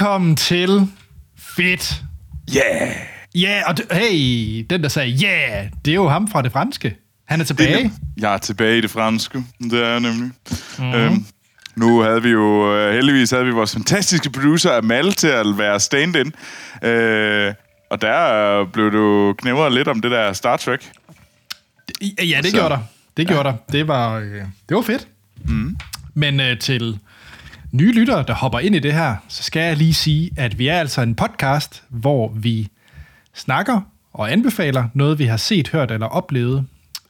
Velkommen til Fedt. Yeah! Ja, yeah, og d- hey, den der sagde ja, yeah, det er jo ham fra det franske. Han er tilbage. Jeg er tilbage i det franske, det er jeg nemlig. Mm-hmm. Øhm, nu havde vi jo, øh, heldigvis havde vi vores fantastiske producer Amal til at være stand-in. Øh, og der blev du knævret lidt om det der Star Trek. Ja, det Så- gjorde der. Det gjorde der. Det var, øh, det var fedt. Mm. Men øh, til nye lyttere, der hopper ind i det her, så skal jeg lige sige, at vi er altså en podcast, hvor vi snakker og anbefaler noget, vi har set, hørt eller oplevet,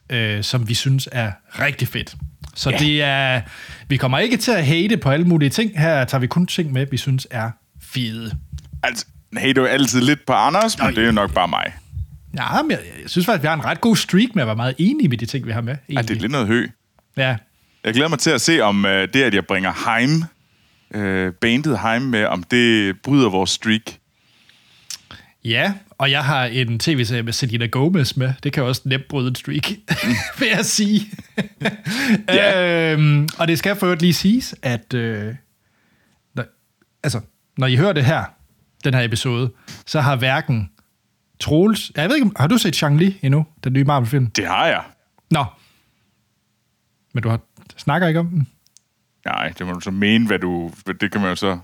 øh, som vi synes er rigtig fedt. Så Ja. det er, vi kommer ikke til at hate på alle mulige ting. Her tager vi kun ting med, vi synes er fede. Altså, du er altid lidt på Anders, men Nå, det er jo nok bare mig. Ja, men jeg, jeg synes faktisk, vi har en ret god streak med at være meget enige med de ting, vi har med. Ej, det egentlig. er lidt noget hø. Ja, Jeg glæder mig til at se, om øh, det, at jeg bringer Heim, øh, bandet Heim med, om det bryder vores streak. Ja, og jeg har en tv-serie med Selena Gomez med. Det kan også nemt bryde en streak, vil jeg sige. Ja. øhm, og det skal for øvrigt lige siges, at øh, når, altså, når I hører det her, den her episode, så har hverken Troels... Jeg ved ikke, har du set Shang-Li endnu? Den nye Marvel-film? Det har jeg. Nå. Men du har, snakker ikke om den? Nej, det må du så mene, hvad du... Det kan man jo så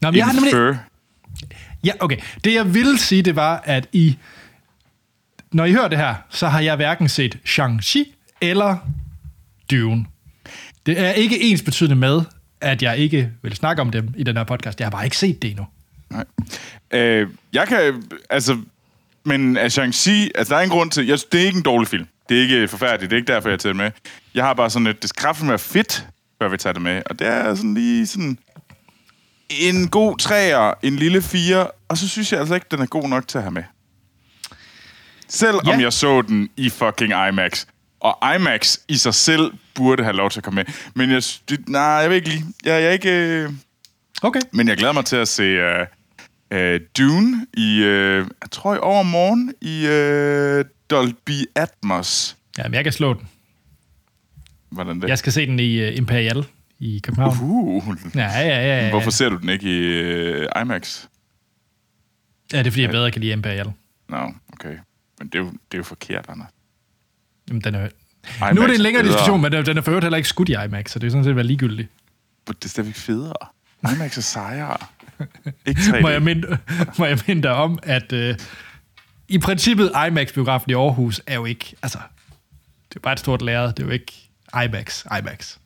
Nå, men jeg har nemlig. Ja, okay. Det jeg ville sige, det var, at I, når I hører det her, så har jeg hverken set Shang-Chi eller Dune. Det er ikke ens betydende med, at jeg ikke vil snakke om dem i den her podcast. Jeg har bare ikke set det endnu. Nej. Øh, jeg kan... Altså... Men af Shang-Chi... Altså, der er en grund til... Jeg, det er ikke en dårlig film. Det er ikke forfærdeligt. Det er ikke derfor, jeg har taget med. Jeg har bare sådan et... Det kraftigt være fedt, før vi tager det med. Og det er sådan lige sådan... En god træer, en lille fire, og så synes jeg altså ikke, den er god nok til at have med. Selv Ja. om jeg så den i fucking IMAX. Og IMAX i sig selv burde have lov til at komme med. Men jeg, det, nej, jeg ved ikke lige. Jeg, jeg er ikke... Øh, Okay. men jeg glæder mig til at se uh, uh, Dune i, uh, jeg tror i overmorgen, i uh, Dolby Atmos. Ja, men jeg kan slå den. Hvordan det? Jeg skal se den i uh, Imperial i København. Uh, Ja, ja, ja. ja. hvorfor ser du den ikke i uh, IMAX? Ja, det er, fordi jeg bedre kan lide Imperial. Nå, no, okay. Men det er jo, det er jo forkert, Anders. Jamen, den er... IMAX Nu er det en længere bedre. diskussion, men den er for øvrigt heller ikke skudt i IMAX, så det er sådan set været ligegyldigt. Men Det er stadigvæk federe. IMAX er sejere. ikke 3D. må jeg minde, må jeg minde dig om, at øh, i princippet IMAX-biografen i Aarhus er jo ikke, altså, det er bare et stort lærred, det er jo ikke IMAX, IMAX.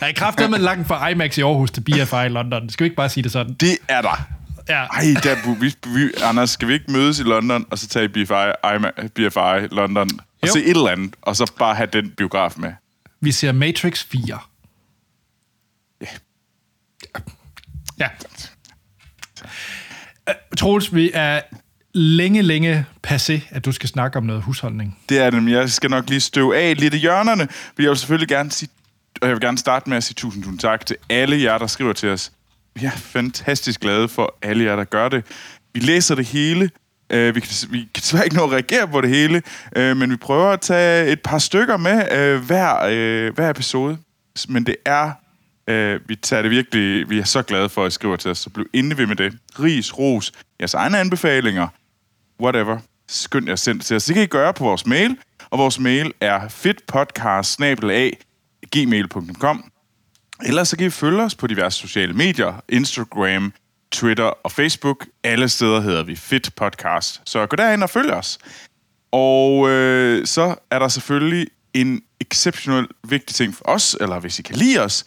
Der er kraftigt med langt fra IMAX i Aarhus til BFI i London. Skal vi ikke bare sige det sådan? Det er der. Ja, Ej, der, vi, vi, Anders, skal vi ikke mødes i London, og så tage BFI, IMA- BFI London, og Jo. se et eller andet, og så bare have den biograf med? vi ser Matrix 4. Ja. Ja. Øh, Troels, vi er længe, længe passé, at du skal snakke om noget husholdning. Det er det, men jeg skal nok lige støve af lidt i hjørnerne, for jeg vil selvfølgelig gerne sige, og jeg vil gerne starte med at sige tusind, tusind tak til alle jer, der skriver til os. Vi er fantastisk glade for alle jer, der gør det. Vi læser det hele. Uh, vi, kan, vi kan desværre ikke nå at reagere på det hele, uh, men vi prøver at tage et par stykker med uh, hver, uh, hver episode. Men det er, uh, vi tager det virkelig, vi er så glade for, at I skriver til os, så bliv inde ved med det. Ris, ros, jeres egne anbefalinger, whatever, skynd jer at til os. Det kan I gøre på vores mail, og vores mail er fedtpodcast gmail.com. Ellers så kan I følge os på diverse sociale medier, Instagram, Twitter og Facebook. Alle steder hedder vi Fit Podcast. Så gå derind og følg os. Og øh, så er der selvfølgelig en exceptionelt vigtig ting for os, eller hvis I kan lide os,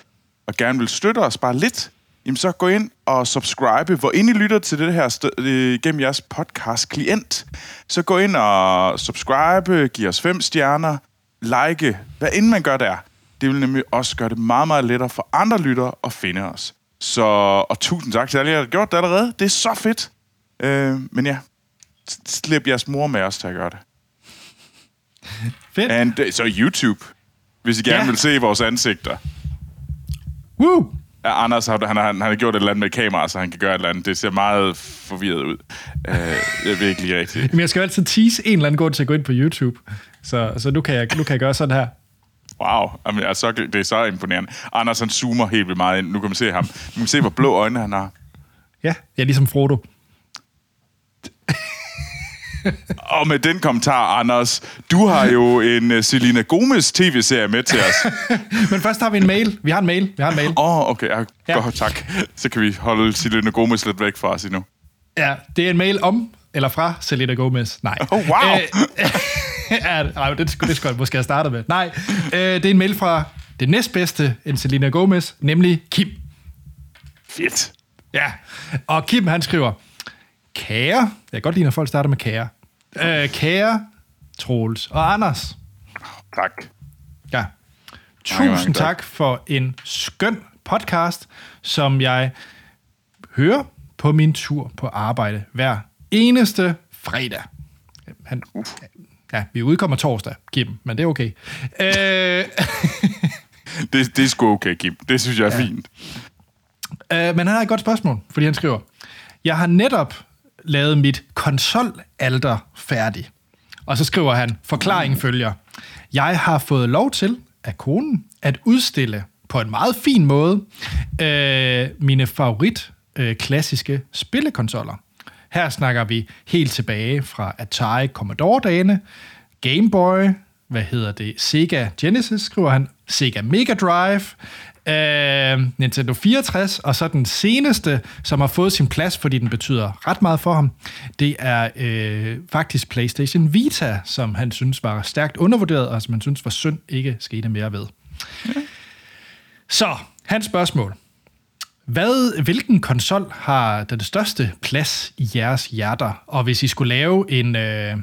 og gerne vil støtte os bare lidt, jamen så gå ind og subscribe. Hvor ind I lytter til det her sted, øh, gennem jeres podcast-klient, så gå ind og subscribe, giv os fem stjerner, like, hvad end man gør der. Det vil nemlig også gøre det meget, meget lettere for andre lyttere at finde os. Så, og tusind tak til alle jer, der har gjort det allerede. Det er så fedt. Øh, men ja, slip jeres mor med os til at gøre det. Fedt. And, øh, så YouTube, hvis I gerne Ja. vil se vores ansigter. Woo! Ja, Anders har, han, har, han har gjort et eller andet med kamera, så han kan gøre et eller andet. Det ser meget forvirret ud. Uh, jeg ved ikke lige rigtigt. Men jeg skal jo altid tease en eller anden grund til at gå ind på YouTube. Så, så nu, kan jeg, nu kan jeg gøre sådan her. Wow, Jamen, altså, det er så imponerende. Anders han zoomer helt vildt meget ind. Nu kan man se ham. Nu kan man se, hvor blå øjne han har. Ja, jeg er ligesom Frodo. Og med den kommentar, Anders, du har jo en uh, Selena Gomez tv-serie med til os. Men først har vi en mail. Vi har en mail. Vi har en mail. Åh, oh, okay. Ja, Ja. godt, tak. Så kan vi holde Selena Gomez lidt væk fra os endnu. Ja, det er en mail om, eller fra Selena Gomez. Nej. Oh, wow. Øh, ja, nej, det skulle det skulle jeg måske have startet med. Nej, øh, det er en mail fra det næstbedste end Selena Gomez, nemlig Kim. Fedt. Ja, og Kim han skriver, Kære, jeg kan godt lide, når folk starter med kære. Øh, kære Troels og Anders. Tak. Ja. Mange, mange Tusind tak. tak for en skøn podcast, som jeg hører på min tur på arbejde hver eneste fredag. Han, ja, vi udkommer torsdag, Kim, men det er okay. Øh, Det, det er sgu okay, Kim. Det synes jeg er ja. fint. øh, men han har et godt spørgsmål, fordi han skriver, jeg har netop lavet mit konsolalter færdig. Og så skriver han, forklaringen følger, jeg har fået lov til af konen at udstille på en meget fin måde øh, mine favorit øh, klassiske spillekonsoller. Her snakker vi helt tilbage fra Atari Commodore-dagene, Game Boy, hvad hedder det, Sega Genesis, skriver han, Sega Mega Drive, øh, Nintendo 64, og så den seneste, som har fået sin plads, fordi den betyder ret meget for ham, det er øh, faktisk PlayStation Vita, som han synes var stærkt undervurderet, og som han synes var synd ikke skete mere ved. Så, hans spørgsmål. Hvad, hvilken konsol har den største plads i jeres hjerter? Og hvis I skulle lave en, øh,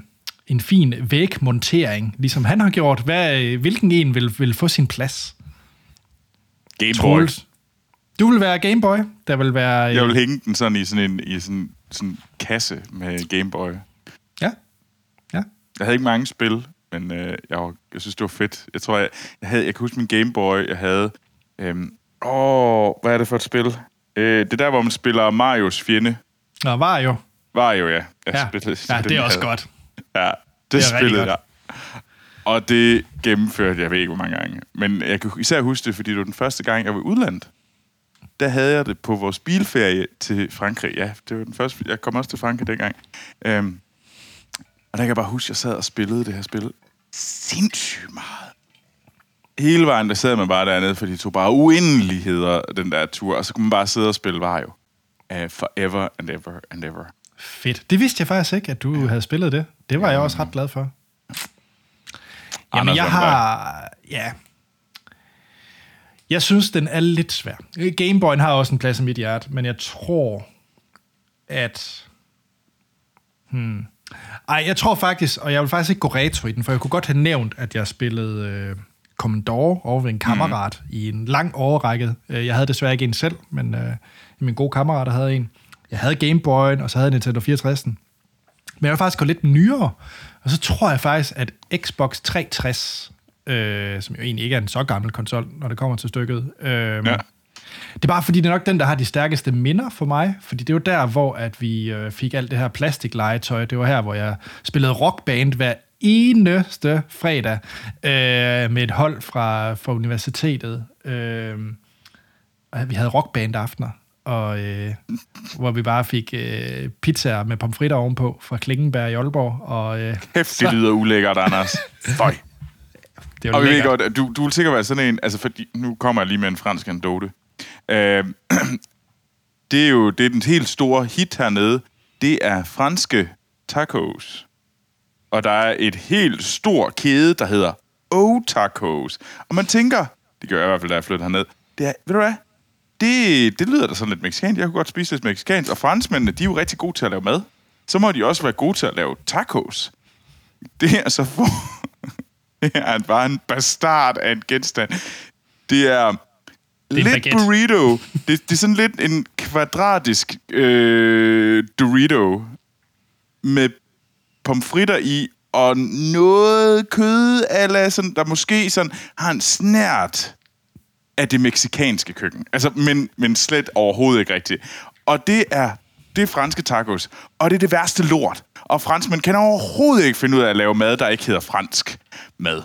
en fin vægmontering, ligesom han har gjort, hvad, øh, hvilken en vil, vil få sin plads? Game Boy. Troels? Du vil være Gameboy. Der vil være... øh, Jeg vil hænge den sådan i sådan en i sådan, sådan kasse med Game Boy. Ja. Ja. Jeg havde ikke mange spil, men øh, jeg, var, jeg synes, det var fedt. Jeg tror, jeg, jeg, havde, jeg kan huske min Game Boy, jeg havde... Øhm, åh, hvad er det for et spil? Øh, det er der, hvor man spiller Marios fjende. Nå, var jo. Var jo, ja. Jeg Ja, spillede- ja det er også havde- godt. Ja, det, Det spillede jeg. Og det gennemførte jeg ved ikke, hvor mange gange. Men jeg kan især huske det, fordi det var den første gang, jeg var i udlandet. Der havde jeg det på vores bilferie til Frankrig. Ja, det var den første. Jeg kom også til Frankrig dengang. Øhm, og der kan jeg bare huske, at jeg sad og spillede det her spil sindssygt meget. Hele vejen, der sad man bare dernede, for de tog bare uendeligheder, den der tur. Og så kunne man bare sidde og spille Vario. Uh, forever and ever and ever. Fedt. Det vidste jeg faktisk ikke, at du havde spillet det. Det var jeg også ret glad for. Jamen, Anders, jeg med har... Ja. Jeg synes, den er lidt svær. Gameboyen har også en plads i mit hjerte, men jeg tror, at... Hmm. Ej, jeg tror faktisk, og jeg vil faktisk ikke gå retro i den, for jeg kunne godt have nævnt, at jeg spillede øh, Commodore over ved en kammerat mm. i en lang årrække. Øh, Jeg havde desværre ikke en selv, men øh, min gode kammerat havde en. Jeg havde Gameboyen, og så havde jeg Nintendo 64. Men jeg vil faktisk gå lidt nyere, og så tror jeg faktisk, at Xbox 360, øh, som jo egentlig ikke er en så gammel konsol, når det kommer til stykket, øh, Ja. det er bare fordi, det er nok den, der har de stærkeste minder for mig. Fordi det er jo der, hvor at vi øh, fik alt det her plastiklegetøj. Det var her, hvor jeg spillede rockband hver eneste fredag øh, med et hold fra, fra universitetet. Øh, og vi havde rockband aftener, og øh, hvor vi bare fik øh, pizzaer med pomfritter ovenpå fra Klingenberg i Aalborg. Og, øh, Kæft, det lyder ulækkert, Anders. Føj. det Og vi ved godt, du, du vil sikkert være sådan en, altså fordi, nu kommer jeg lige med en fransk anekdote. Øh, det er jo det er den helt store hit hernede. Det er franske tacos. Og der er et helt stor kæde, der hedder O Tacos. Og man tænker, det gør jeg i hvert fald, da jeg flyttede herned, det er, ved du hvad, det, det lyder da sådan lidt mexicansk. Jeg kunne godt spise lidt mexicansk. Og franskmændene, de er jo rigtig gode til at lave mad. Så må de også være gode til at lave tacos. Det er så for... Det er bare en bastard af en genstand. Det er, er en lidt baguette. burrito. Det, det er sådan lidt en kvadratisk øh, Dorito med pomfritter i og noget kød, eller sådan, der måske sådan har en snært af det meksikanske køkken. Altså, men, men slet overhovedet ikke rigtigt. Og det er, det er franske tacos. Og det er det værste lort. Og franskmænd kan overhovedet ikke finde ud af at lave mad, der ikke hedder fransk mad.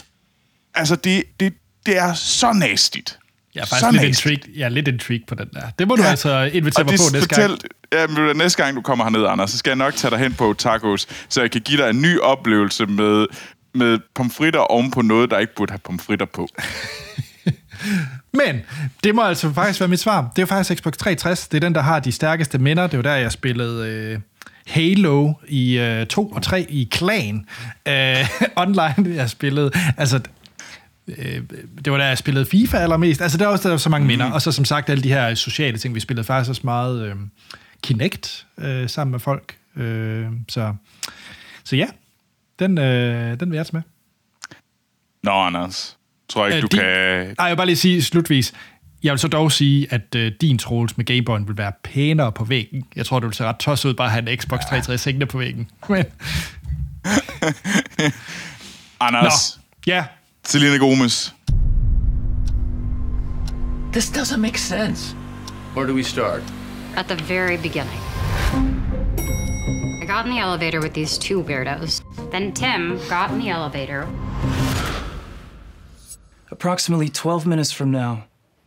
Altså, det, det, det er så nastigt. Jeg er faktisk lidt intrigued, jeg er lidt intrigued på den der. Det må du ja. altså invitere mig på næste fortæl, gang. Ja, men næste gang du kommer herned, Anders, så skal jeg nok tage dig hen på tacos, så jeg kan give dig en ny oplevelse med, med pomfritter oven på noget, der ikke burde have pomfritter på. Men det må altså faktisk være mit svar. Det er jo faktisk Xbox 360. Det er den, der har de stærkeste minder. Det var der, jeg spillede øh, Halo i øh, 2 og 3 i Clan øh, online. Jeg spillede... Altså, øh, det var da jeg spillede FIFA allermest. Altså, der var også der var så mange minder. Mm. Og så som sagt, alle de her sociale ting. Vi spillede faktisk også meget øh, Kinect øh, sammen med folk. Øh, så, så ja, den, øh, den vil jeg tage med. Nå, Anders tror ikke, øh, du din, kan... Nej, jeg vil bare lige sige slutvis. Jeg vil så dog sige, at øh, din Troels med Gameboy vil være pænere på væggen. Jeg tror, du vil se ret tosset ud bare at have en Xbox 360 hængende på væggen. Men... Anders. Nå, ja. Selena Gomez. This doesn't make sense. Where do we start? At the very beginning. I got in the elevator with these two weirdos. Then Tim got in the elevator Approximately 12 minutes from now,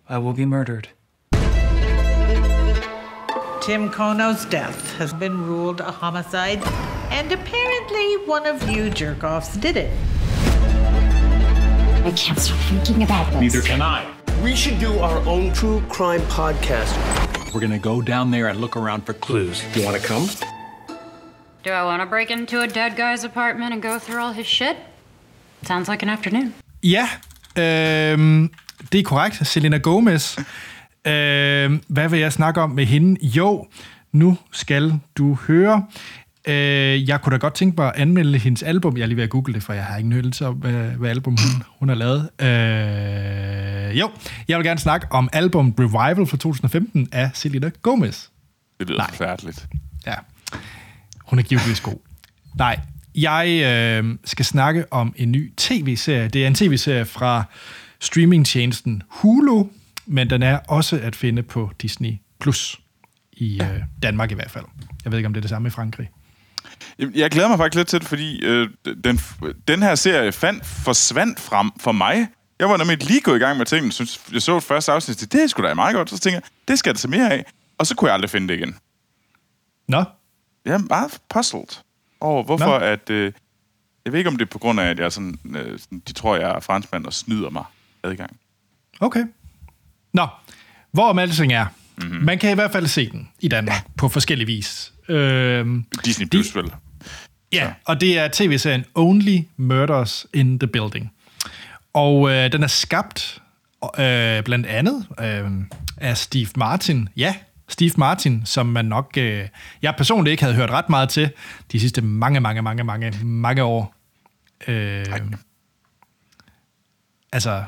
I will be murdered. Tim Kono's death has been ruled a homicide, and apparently one of you jerk-offs did it. I can't stop thinking about this. Neither can I. We should do our own true crime podcast. We're gonna go down there and look around for clues. You want to come? Do I want to break into a dead guy's apartment and go through all his shit? Sounds like an afternoon. Yeah, Øhm, det er korrekt. Selena Gomez. Øhm, hvad vil jeg snakke om med hende? Jo, nu skal du høre. Øh, jeg kunne da godt tænke mig at anmelde hendes album. Jeg er lige ved at google det, for jeg har ingen hørelse om, hvad, hvad album hun, hun har lavet. Øh, jo, jeg vil gerne snakke om album Revival fra 2015 af Selena Gomez. Det lyder Nej. forfærdeligt. Ja, hun er givetvis god. Nej, jeg øh, skal snakke om en ny tv-serie. Det er en tv-serie fra streamingtjenesten Hulu, men den er også at finde på Disney+. Plus i øh, Danmark i hvert fald. Jeg ved ikke, om det er det samme i Frankrig. Jeg glæder mig faktisk lidt til det, fordi øh, den, den her serie fandt, forsvandt frem for mig. Jeg var nemlig lige gået i gang med tingene. Synes, jeg så et første afsnit, det er sgu da meget godt. Så tænkte jeg, det skal jeg se mere af. Og så kunne jeg aldrig finde det igen. Nå? Jeg er meget puzzled over, hvorfor Nå. at... Øh, jeg ved ikke, om det er på grund af, at jeg sådan, øh, sådan, de tror, jeg er franskmand og snyder mig adgang. Okay. Nå, hvor alting er. Mm-hmm. Man kan i hvert fald se den i Danmark ja. på forskellige vis. Øhm, Disney Plus, vel? Ja, Så. og det er tv-serien Only Murders in the Building. Og øh, den er skabt øh, blandt andet øh, af Steve Martin. Ja, Steve Martin, som man nok, øh, jeg personligt ikke havde hørt ret meget til de sidste mange, mange, mange, mange, mange år. Øh, altså,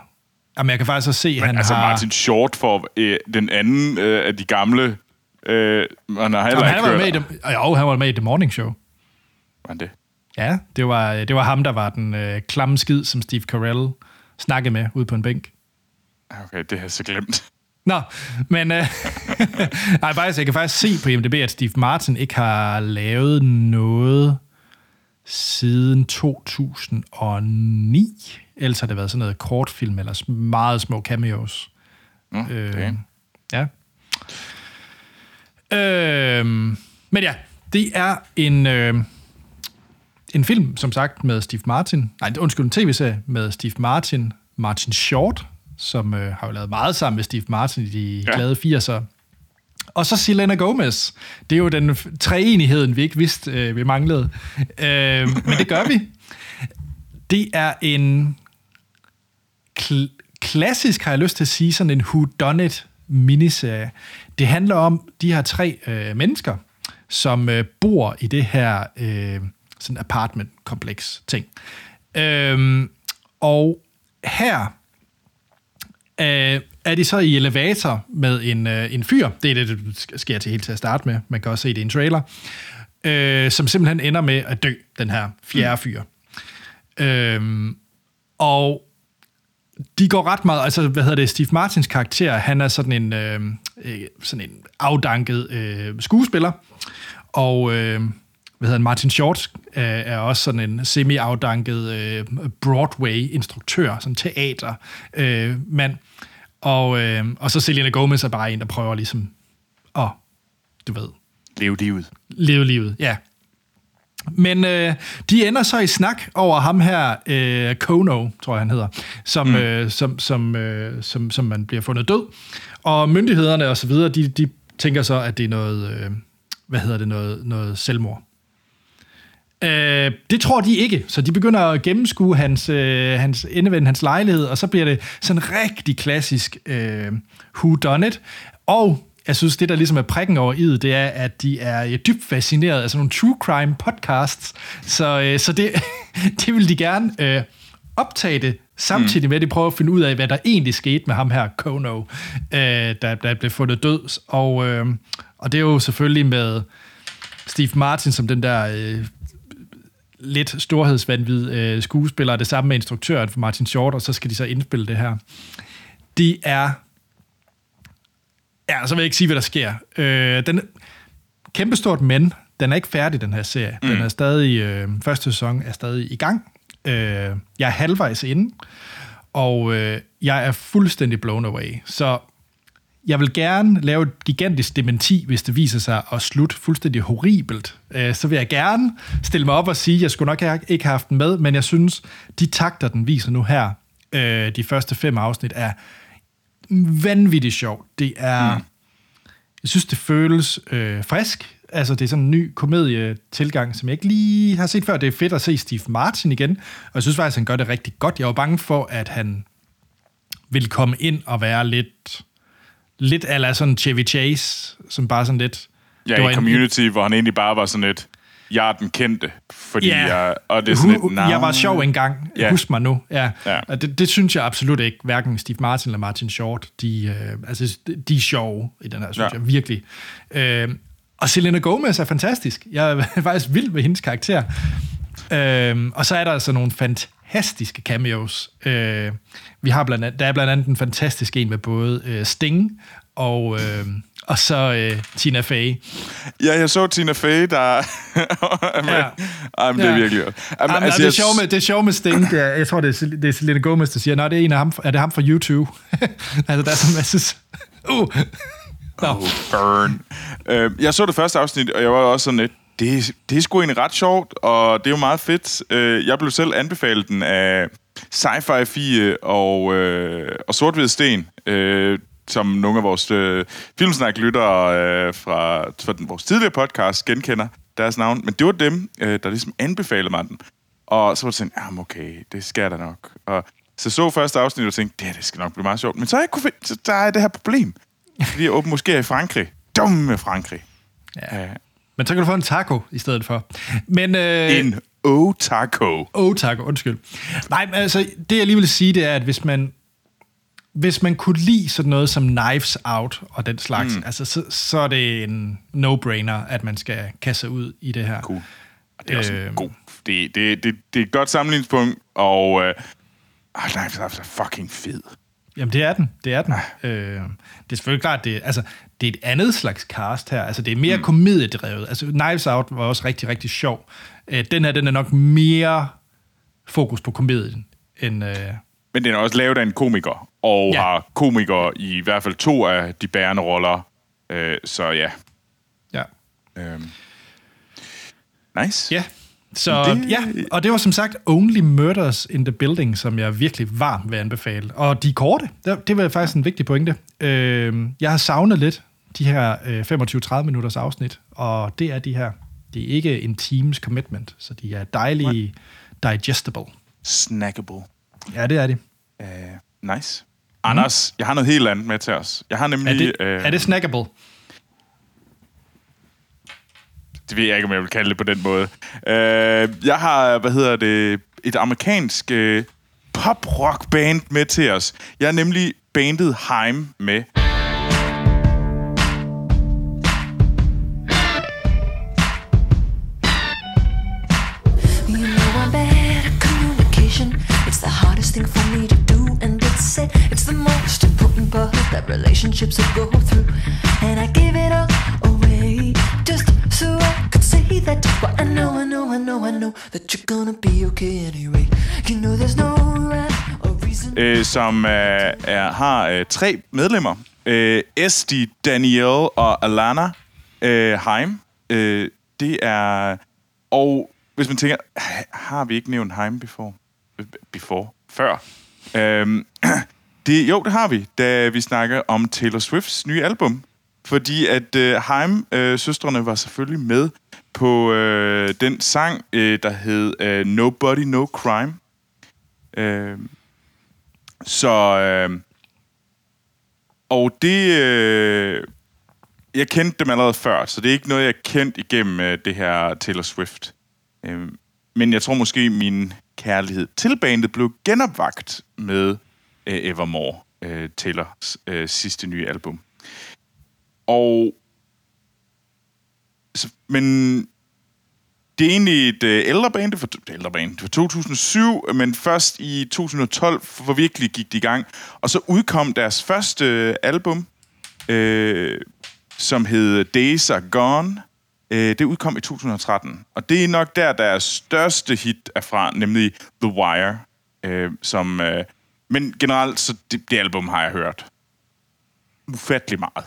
jamen jeg kan faktisk også se, at han altså har... Martin Short for øh, den anden øh, af de gamle... Øh, han har heller han var med i det, jo, han var med i The Morning Show. Var det? Ja, det var, det var ham, der var den øh, klamme skid, som Steve Carell snakkede med ude på en bænk. Okay, det har jeg så glemt. Nå, men øh, nej, faktisk, jeg kan faktisk se på IMDb, at Steve Martin ikke har lavet noget siden 2009. Ellers har det været sådan noget kortfilm eller meget små cameos. Mm, okay. øh, ja. Øh, men ja, det er en, øh, en film, som sagt, med Steve Martin. Nej, undskyld, en tv-serie med Steve Martin, Martin Short, som øh, har jo lavet meget sammen med Steve Martin i de ja. glade 80'er. Og så Selena Gomez. Det er jo den treenigheden, vi ikke vidste, øh, vi manglede. Øh, men det gør vi. Det er en kl- klassisk, har jeg lyst til at sige, sådan en whodunit miniserie. Det handler om de her tre øh, mennesker, som øh, bor i det her øh, sådan apartment-kompleks ting. Øh, og her øh, er de så i elevator med en, øh, en fyr. Det er det, det sker til helt til at starte med. Man kan også se det i en trailer. Øh, som simpelthen ender med at dø, den her fjerde mm. fyr. Øh, og de går ret meget, altså hvad hedder det, Steve Martins karakter, han er sådan en, øh, øh sådan en afdanket øh, skuespiller, og øh, hvad hedder Martin Short øh, er også sådan en semi-afdanket øh, Broadway-instruktør, sådan teater øh, mand. Og, øh, og så Selena Gomez er bare en, der prøver ligesom at, du ved, Lev livet. leve livet. Ja. Men øh, de ender så i snak over ham her, øh, Kono, tror jeg han hedder, som, mm. øh, som, som, øh, som, som man bliver fundet død. Og myndighederne og så videre, de, de tænker så, at det er noget, øh, hvad hedder det, noget, noget selvmord. Øh, det tror de ikke, så de begynder at gennemskue hans, øh, hans indevend, hans lejlighed, og så bliver det sådan rigtig klassisk øh, who done it. Og jeg synes, det der ligesom er prikken over i det, er, at de er øh, dybt fascineret af sådan nogle true crime podcasts, så, øh, så det, det vil de gerne øh, optage det, samtidig med, at de prøver at finde ud af, hvad der egentlig skete med ham her, Kono, øh, der, der blev fundet død. Og, øh, og det er jo selvfølgelig med Steve Martin som den der øh, lidt storhedsvandvid øh, skuespiller, det samme med instruktøren for Martin Short, og så skal de så indspille det her. De er... Ja, så vil jeg ikke sige, hvad der sker. Øh, den kæmpestort men, den er ikke færdig, den her serie. Mm. Den er stadig... Øh, første sæson er stadig i gang. Øh, jeg er halvvejs inde, og øh, jeg er fuldstændig blown away. Så jeg vil gerne lave et gigantisk dementi, hvis det viser sig at slutte fuldstændig horribelt. Øh, så vil jeg gerne stille mig op og sige, at jeg skulle nok ikke have haft den med, men jeg synes, de takter, den viser nu her, øh, de første fem afsnit, er vanvittigt sjovt. Det er... Mm. Jeg synes, det føles øh, frisk. Altså, det er sådan en ny komedietilgang, som jeg ikke lige har set før. Det er fedt at se Steve Martin igen, og jeg synes faktisk, han gør det rigtig godt. Jeg var bange for, at han ville komme ind og være lidt lidt ala sådan Chevy Chase, som bare sådan lidt... Ja, det var i en- Community, hvor han egentlig bare var sådan et, jeg er den kendte, fordi Ja. jeg... Og det er sådan Hu- et, nah. jeg var sjov engang. Ja. Husk mig nu. Ja. Ja. Og Det, det synes jeg absolut ikke. Hverken Steve Martin eller Martin Short. De, øh, altså, de er sjove i den her, synes Ja. jeg virkelig. Øh, og Selena Gomez er fantastisk. Jeg er faktisk vild med hendes karakter. Øh, og så er der altså nogle fantastiske cameos. Øh, vi har blandt andet, der er blandt andet en fantastisk en med både øh, Sting og, øh, og så øh, Tina Fey. Ja, jeg så Tina Fey, der... Jamen, Ja. Jamen, det er virkelig godt. Jamen, Jamen, altså, det, er sjovt med, det er sjovt med Sting. Det er, jeg tror, det er, det er Selena Gomez, der siger, nej, det er en af ham, er det ham fra YouTube? altså, der er sådan en masse... Uh. Nå. Oh, burn. Øh, jeg så det første afsnit, og jeg var også sådan lidt, det, det er sgu egentlig ret sjovt, og det er jo meget fedt. Øh, jeg blev selv anbefalet den af Sci-Fi Fie og, øh, og Sort Sten, øh, som nogle af vores øh, filmsnak-lyttere øh, fra, fra den, vores tidligere podcast genkender deres navn. Men det var dem, øh, der ligesom anbefalede mig den. Og så var det sådan, jamen okay, det skal der nok. Og så så første afsnit og tænkte, det, det skal nok blive meget sjovt. Men så jeg kunne finde, så der er det her problem. Fordi jeg åbner måske i Frankrig. Dumme Frankrig. Ja. Ja. Men så kan du få en taco i stedet for. Men, øh, En O-taco. Oh, taco, undskyld. Nej, men altså, det jeg lige vil sige, det er, at hvis man, hvis man kunne lide sådan noget som Knives Out og den slags, mm. altså, så, så er det en no-brainer, at man skal kaste sig ud i det her. Cool. Det er også en Øhm. god... Det, det, det, det er et godt sammenligningspunkt, og... Øh, ah, nej, det er fucking fed. Jamen, det er den. Det er den. Øh, det er selvfølgelig klart, det, altså, det er et andet slags cast her. Altså, det er mere mm. komediedrevet. Altså, Knives Out var også rigtig, rigtig sjov. Øh, den her, den er nok mere fokus på komedien, end... Øh, Men den er også lavet af en komiker, og ja. Har komikere i i hvert fald to af de bærende roller. Øh, så ja. ja. Øh. Nice. Ja. Så Det- ja, og det var som sagt Only Murders in the Building, som jeg virkelig varmt vil anbefale. Og de er korte, det, det var faktisk en vigtig pointe. Øh, jeg har savnet lidt de her øh, 25-30 minutters afsnit, og det er de her. Det er ikke en teams commitment, så de er dejlige digestible. Snackable. Ja, det er de. Uh, nice. Anders, jeg har noget helt andet med til os. Jeg har nemlig... Er det, øh, er det snackable? Det ved jeg ikke, om jeg vil kalde det på den måde. Øh, jeg har, hvad hedder det, et amerikansk øh, pop-rock band med til os. Jeg er nemlig bandet Heim med. Relationships will go through. And I give it all away just so I could say that. But I know, I know, I know, I know that you're gonna be okay anyway. You know there's no right or øh, som øh, er, har øh, tre medlemmer. Øh, Esti, Danielle og Alana øh, Heim. Øh, det er... Og hvis man tænker, har vi ikke nævnt Heim before? Before? Før? Øhm, det, jo, det har vi, da vi snakker om Taylor Swifts nye album. Fordi at øh, Heim-søstrene øh, var selvfølgelig med på øh, den sang, øh, der hed øh, Nobody No Crime. Øh, så... Øh, og det... Øh, jeg kendte dem allerede før, så det er ikke noget, jeg kendt igennem øh, det her Taylor Swift. Øh, men jeg tror måske, min kærlighed til bandet blev genopvagt med Øh, Evermore, øh, Taylors øh, sidste nye album. Og... Så, men det er egentlig et øh, ældre band, det var, ældre band, det var 2007, men først i 2012 hvor virkelig gik de i gang. Og så udkom deres første øh, album, øh, som hed Days Are Gone. Øh, det udkom i 2013. Og det er nok der, deres største hit er fra, nemlig The Wire. Øh, som, øh, men generelt, så det, det album har jeg hørt ufattelig meget.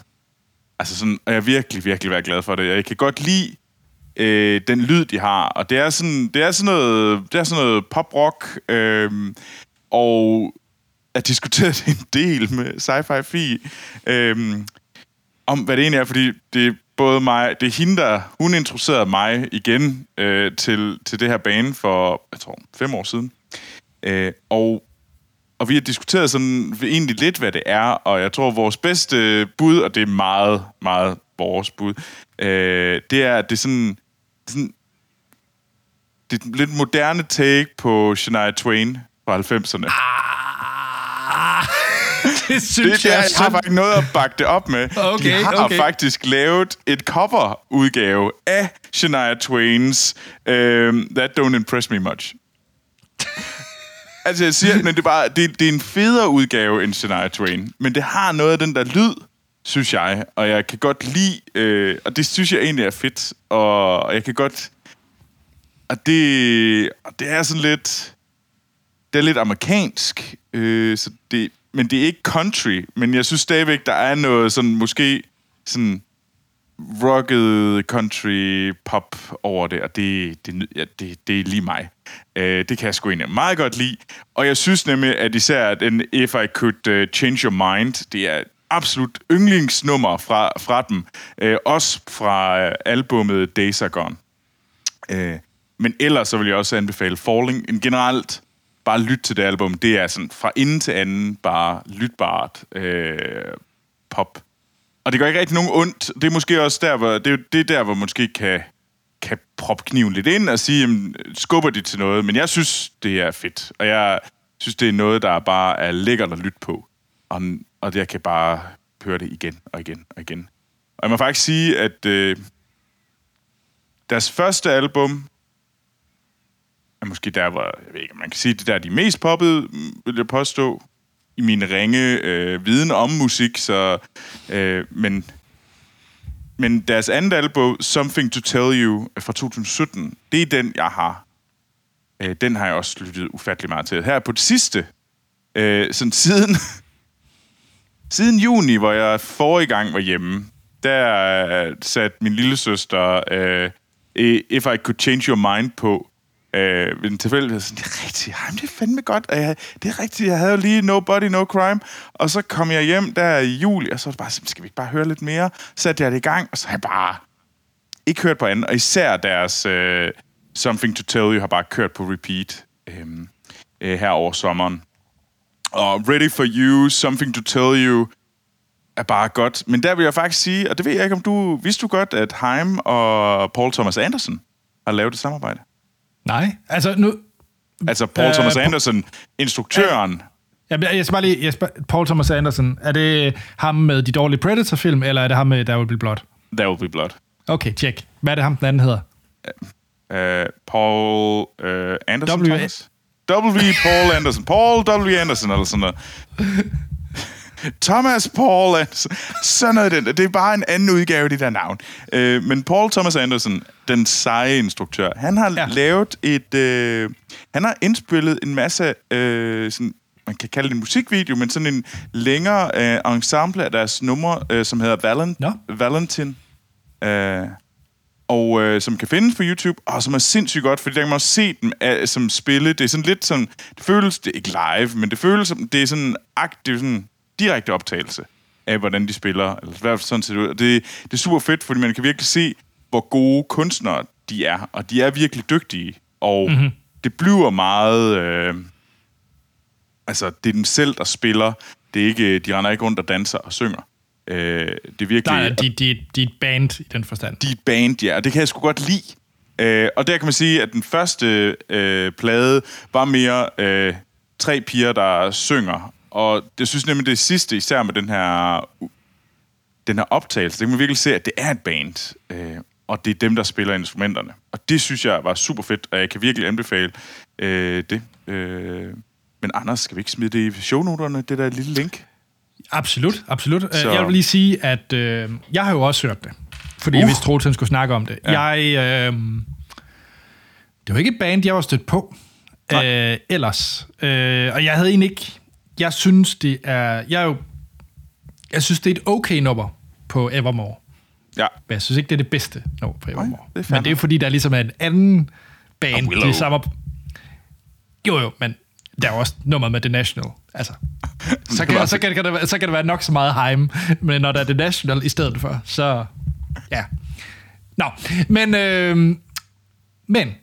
Altså sådan, og jeg er virkelig, virkelig været glad for det. Jeg kan godt lide øh, den lyd, de har. Og det er sådan, det er sådan noget, det er sådan noget pop-rock, øh, og jeg diskuteret en del med Sci-Fi Fi, øh, om hvad det egentlig er, fordi det er både mig, det er hende, der, hun introducerede mig igen øh, til, til det her bane for, jeg tror, fem år siden. Øh, og og vi har diskuteret sådan egentlig lidt, hvad det er, og jeg tror, vores bedste bud, og det er meget, meget vores bud, øh, det er, at det er sådan, sådan det er lidt moderne take på Shania Twain fra 90'erne. Ah, det synes det, det, jeg, jeg, jeg har faktisk noget at bakke det op med. Okay, De har okay. faktisk lavet et cover-udgave af Shania Twains um, That Don't Impress Me Much. altså, jeg siger, men det er, bare, det, det er en federe udgave end Shania Twain, men det har noget af den der lyd, synes jeg, og jeg kan godt lide, øh, og det synes jeg egentlig er fedt, og jeg kan godt, og det, og det er sådan lidt, det er lidt amerikansk, øh, så det, men det er ikke country, men jeg synes stadigvæk, der er noget sådan, måske sådan rocket country pop over det, og det, det, ja, det, det er lige mig. Øh, det kan jeg sgu egentlig meget godt lide. Og jeg synes nemlig, at især den If I Could uh, Change Your Mind, det er absolut yndlingsnummer fra, fra dem. Øh, også fra uh, albumet Days Are Gone. Øh, men ellers så vil jeg også anbefale Falling. En generelt, bare lyt til det album. Det er sådan fra ende til anden bare lytbart øh, pop. Og det gør ikke rigtig nogen ondt. Det er måske også der, hvor, det er, det er der, hvor måske kan, kan proppe kniven lidt ind og sige, jamen, skubber de til noget. Men jeg synes, det er fedt. Og jeg synes, det er noget, der bare er lækkert at lytte på. Og, og jeg kan bare høre det igen og igen og igen. Og jeg må faktisk sige, at øh, deres første album er måske der, hvor, jeg ved ikke, man kan sige, det der er de mest poppede, vil jeg påstå, i min ringe øh, viden om musik, så, øh, men, men deres andet album, Something to Tell You, fra 2017, det er den, jeg har. Øh, den har jeg også lyttet ufattelig meget til. Her på det sidste, øh, sådan siden, siden juni, hvor jeg forrige gang var hjemme, der øh, satte min lille søster øh, If I Could Change Your Mind på, Øh, ved en tilfældighed, sådan, det er rigtigt, jamen, det er fandme godt, og jeg, det er rigtigt, jeg havde jo lige Nobody, No Crime, og så kom jeg hjem der i juli, og så var det bare, skal vi ikke bare høre lidt mere? Så satte jeg det i gang, og så har jeg bare ikke hørt på andet, og især deres øh, Something to Tell You har bare kørt på repeat øh, øh, her over sommeren. Og Ready for You, Something to Tell You, er bare godt. Men der vil jeg faktisk sige, og det ved jeg ikke, om du vidste du godt, at Heim og Paul Thomas Anderson har lavet et samarbejde? Nej, altså nu... Altså Paul Øh, Thomas Anderson, instruktøren. Jamen, jeg skal bare lige... Jeg skal, Paul Thomas Anderson, er det ham med de dårlige Predator-film, eller er det ham med Der Will Be Blood? There Will Be Blood. Okay, tjek. Hvad er det ham, den anden hedder? Uh, Paul uh, Anderson, W- Thomas? W. Paul Anderson. Paul W. Anderson, eller sådan noget. Thomas Paul Anderson. Sådan noget. Den. Det er bare en anden udgave af det der navn. Uh, men Paul Thomas Anderson, den seje instruktør, han har Ja. lavet et... Uh, han har indspillet en masse uh, sådan, man kan kalde det en musikvideo, men sådan en længere øh, ensemble af deres numre, øh, som hedder Valent, Nå. Valentin. Øh, og øh, som kan findes på YouTube, og som er sindssygt godt, fordi der kan man også se dem øh, som spille. Det er sådan lidt sådan, det føles, det er ikke live, men det føles som, det er sådan, akt, det er sådan direkte optagelse af, hvordan de spiller. Eller i hvert fald sådan ser det ud. Og det, det er super fedt, fordi man kan virkelig se, hvor gode kunstnere de er, og de er virkelig dygtige. Og Mhm. mm-hmm. det bliver meget... Øh, altså, det er dem selv, der spiller. Det er ikke, de render ikke rundt og danser og synger. Øh, det er virkelig... Nej, de, de, de er et band i den forstand. De er et band, ja, og det kan jeg sgu godt lide. Øh, og der kan man sige, at den første øh, plade var mere øh, tre piger, der synger. Og det synes nemlig det sidste, især med den her, den her optagelse, det kan man virkelig se, at det er et band. Øh, og det er dem, der spiller instrumenterne. Og det synes jeg var super fedt, og jeg kan virkelig anbefale øh, det. Øh, men Anders, skal vi ikke smide det i shownoterne, det der lille link? Absolut, absolut. Så- Så... Jeg vil lige sige, at øh, jeg har jo også hørt det. Fordi uh. Jeg vidste, Troels skulle snakke om det. Ja. Jeg, øh, det var ikke et band, jeg var stødt på øh, ellers. Øh, og jeg havde egentlig ikke... Jeg synes, det er... Jeg er jo... Jeg synes, det er et okay nummer på Evermore. Ja. Men jeg synes ikke, det er det bedste nummer på Evermore. det er fair men det er fordi, der ligesom er en anden band. Det er samme... Jo, jo, men der er også nummer med The National. Altså, så kan, så, kan, kan det, så kan det være nok så meget heim, men når der er The National i stedet for, så ja. Nå, men, øh, men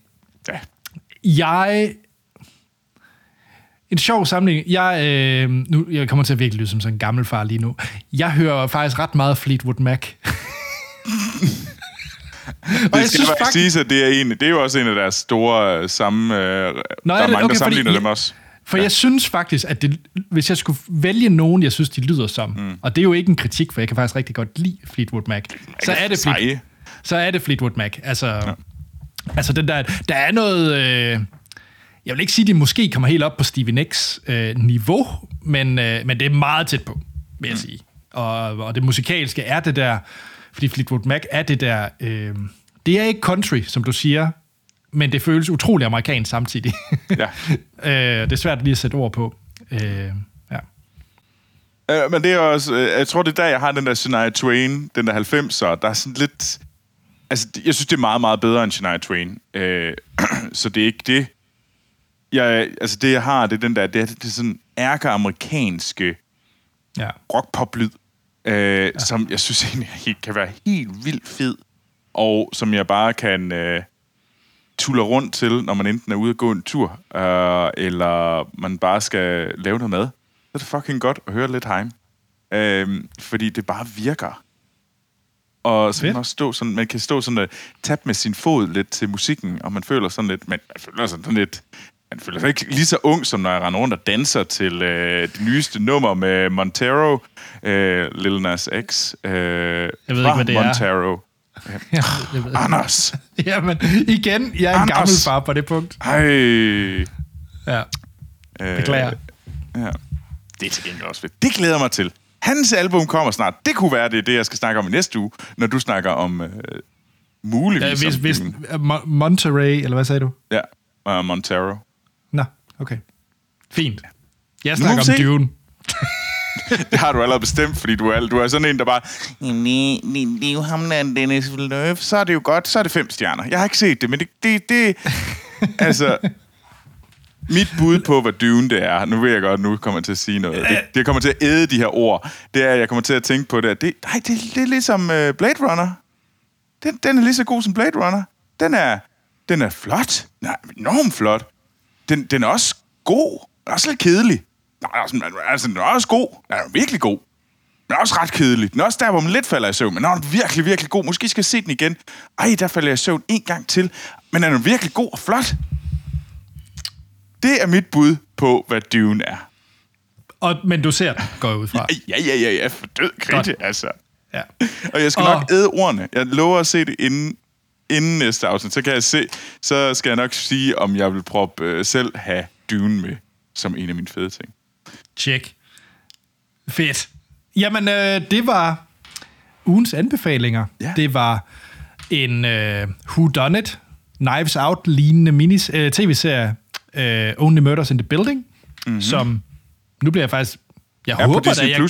ja. jeg... En sjov samling. Jeg, øh, nu, jeg kommer til at virkelig lyde som sådan en gammel far lige nu. Jeg hører faktisk ret meget Fleetwood Mac. Det skal synes, faktisk siges, at det er, en, det er jo også en af deres store øh, samme... Øh, der er er det? mange, Okay, der fordi sammenligner jeg- dem også. For ja. jeg synes faktisk, at det, hvis jeg skulle vælge nogen, jeg synes, de lyder som, mm. og det er jo ikke en kritik, for jeg kan faktisk rigtig godt lide Fleetwood Mac, så er det, Fleet, så er det Fleetwood Mac. Altså, ja. altså den der, der er noget... Øh, jeg vil ikke sige, at de måske kommer helt op på Stevie Nicks øh, niveau, men, øh, men det er meget tæt på, vil jeg mm. sige. Og, og det musikalske er det der, fordi Fleetwood Mac er det der... Øh, det er ikke country, som du siger, men det føles utrolig amerikansk samtidig. Ja. øh, det er svært lige at sætte ord på. Øh, ja. Øh, men det er også... Øh, jeg tror, det er der, jeg har den der Shania Twain, den der 90'er. Der er sådan lidt... Altså, jeg synes, det er meget, meget bedre end Shania Twain. Øh, så det er ikke det. Jeg, altså, det jeg har, det er den der... Det er, det er sådan ærke-amerikanske ja. rock-pop-lyd, øh, ja. som jeg synes egentlig kan være helt vildt fed, og som jeg bare kan øh, tulle rundt til, når man enten er ude at gå en tur, øh, eller man bare skal lave noget mad. Så er det fucking godt at høre lidt heim. Øh, fordi det bare virker. Og så kan man, også stå sådan, man kan stå sådan og tabe med sin fod lidt til musikken, og man føler sådan lidt, man, man føler sådan lidt, man føler sig ikke lige så ung, som når jeg render rundt og danser til øh, det nyeste nummer med Montero, øh, Lil Nas X. Øh, jeg ved ikke, hvad det er. Montero. Jeg, jeg ved. Anders! Jamen, igen, jeg er en Anders! gammel far på det punkt. Hej! Ja. Øh, Beklager. Ja. Det er til gengæld også fedt. Det glæder mig til. Hans album kommer snart. Det kunne være, det er det, jeg skal snakke om i næste uge, når du snakker om øh, muligvis... Ja, hvis, hvis, Monterey, eller hvad sagde du? Ja, uh, Montero. Okay. Fint. Jeg Nu snakker om se. Dune. Det har du allerede bestemt, fordi du er, du er sådan en, der bare... "Nej, det, det er jo ham, der er Dennis Villeneuve. Så er det jo godt. Så er det fem stjerner. Jeg har ikke set det, men det... det, det altså... Mit bud på, hvad Dune det er, nu ved jeg godt, nu kommer jeg til at sige noget. Det, det kommer til at æde de her ord. Det er, jeg kommer til at tænke på det. at Det, nej, det, det er ligesom uh, Blade Runner. Den, den er lige så god som Blade Runner. Den er, den er flot. Nej, enormt flot. Den, den er også god. Den er også lidt kedelig. Nej, altså, altså, den er også god. Den er virkelig god. Den er også ret kedelig. Den er også der, hvor man lidt falder i søvn. Men den er virkelig, virkelig god. Måske skal jeg se den igen. Ej, der falder jeg i søvn en gang til. Men den er virkelig god og flot. Det er mit bud på, hvad Dune er. Og, men du ser den, går jeg ud fra. Ja, ja, ja, ja. For død kritik, Godt. altså. Ja. Og jeg skal Og- nok æde ordene. Jeg lover at se det inden, inden næste afsnit. Så kan jeg se, så skal jeg nok sige, om jeg vil proppe øh, selv have Dune med som en af mine fede ting. Check. Fedt. Jamen, øh, det var ugens anbefalinger. Ja. Det var en øh, Who Done It, Knives Out lignende minis, øh, tv-serie, øh, Only Murders in the Building, Mhm. mm-hmm. som Nu bliver jeg faktisk... Jeg er håber på Disney da, jeg...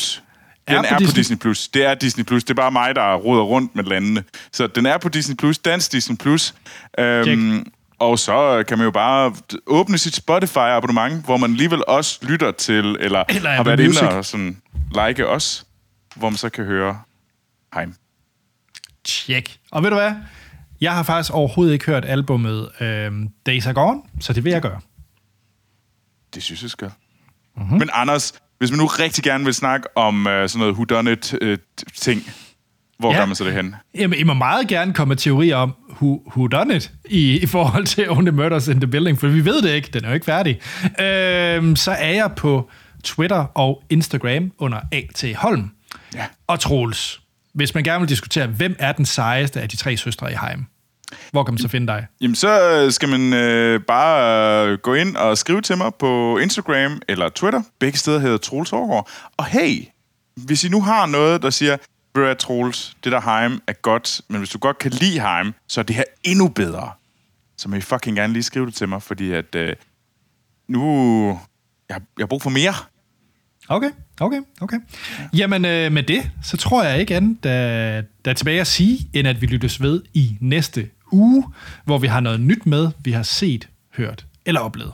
Den Er på er på Disney- Disney Plus. Det er Disney Plus. Det er bare mig, der roder rundt med landene. Så den er på Disney Plus. Dansk Disney Plus. Øhm, Check. og så kan man jo bare åbne sit Spotify-abonnement, hvor man alligevel også lytter til, eller, Eller har været inde og sådan, like os, hvor man så kan høre Heim. Tjek. Og ved du hvad? Jeg har faktisk overhovedet ikke hørt albummet øh, Days Are Gone, så det vil jeg gøre. Det synes jeg skal. Mhm. Mm-hmm. Men Anders, hvis man nu rigtig gerne vil snakke om uh, sådan noget whodunit-ting, hvor Ja. gør man så det hen? Jamen, I må meget gerne komme med teorier om, who, who done it, i, i forhold til Only Murders in the Building, for vi ved det ikke, den er jo ikke færdig. Øhm, så er jeg på Twitter og Instagram under A.T. Holm. Ja. Og Troels, hvis man gerne vil diskutere, hvem er den sejeste af de tre søstre i Heim, hvor kan man så finde dig? Jamen, så øh, skal man øh, bare øh, gå ind og skrive til mig på Instagram eller Twitter. Begge steder hedder Troels Aargaard. Og hey, hvis I nu har noget, der siger, ved hvad, Troels, det der Heim er godt, men hvis du godt kan lide Heim, så er det her endnu bedre. Så må I fucking gerne lige skrive det til mig, fordi at øh, nu... Jeg, jeg har brug for mere. Okay, okay, okay. Jamen, øh, med det, så tror jeg ikke andet, der, der er tilbage at sige, end at vi lyttes ved i næste uge, hvor vi har noget nyt med, vi har set, hørt eller oplevet.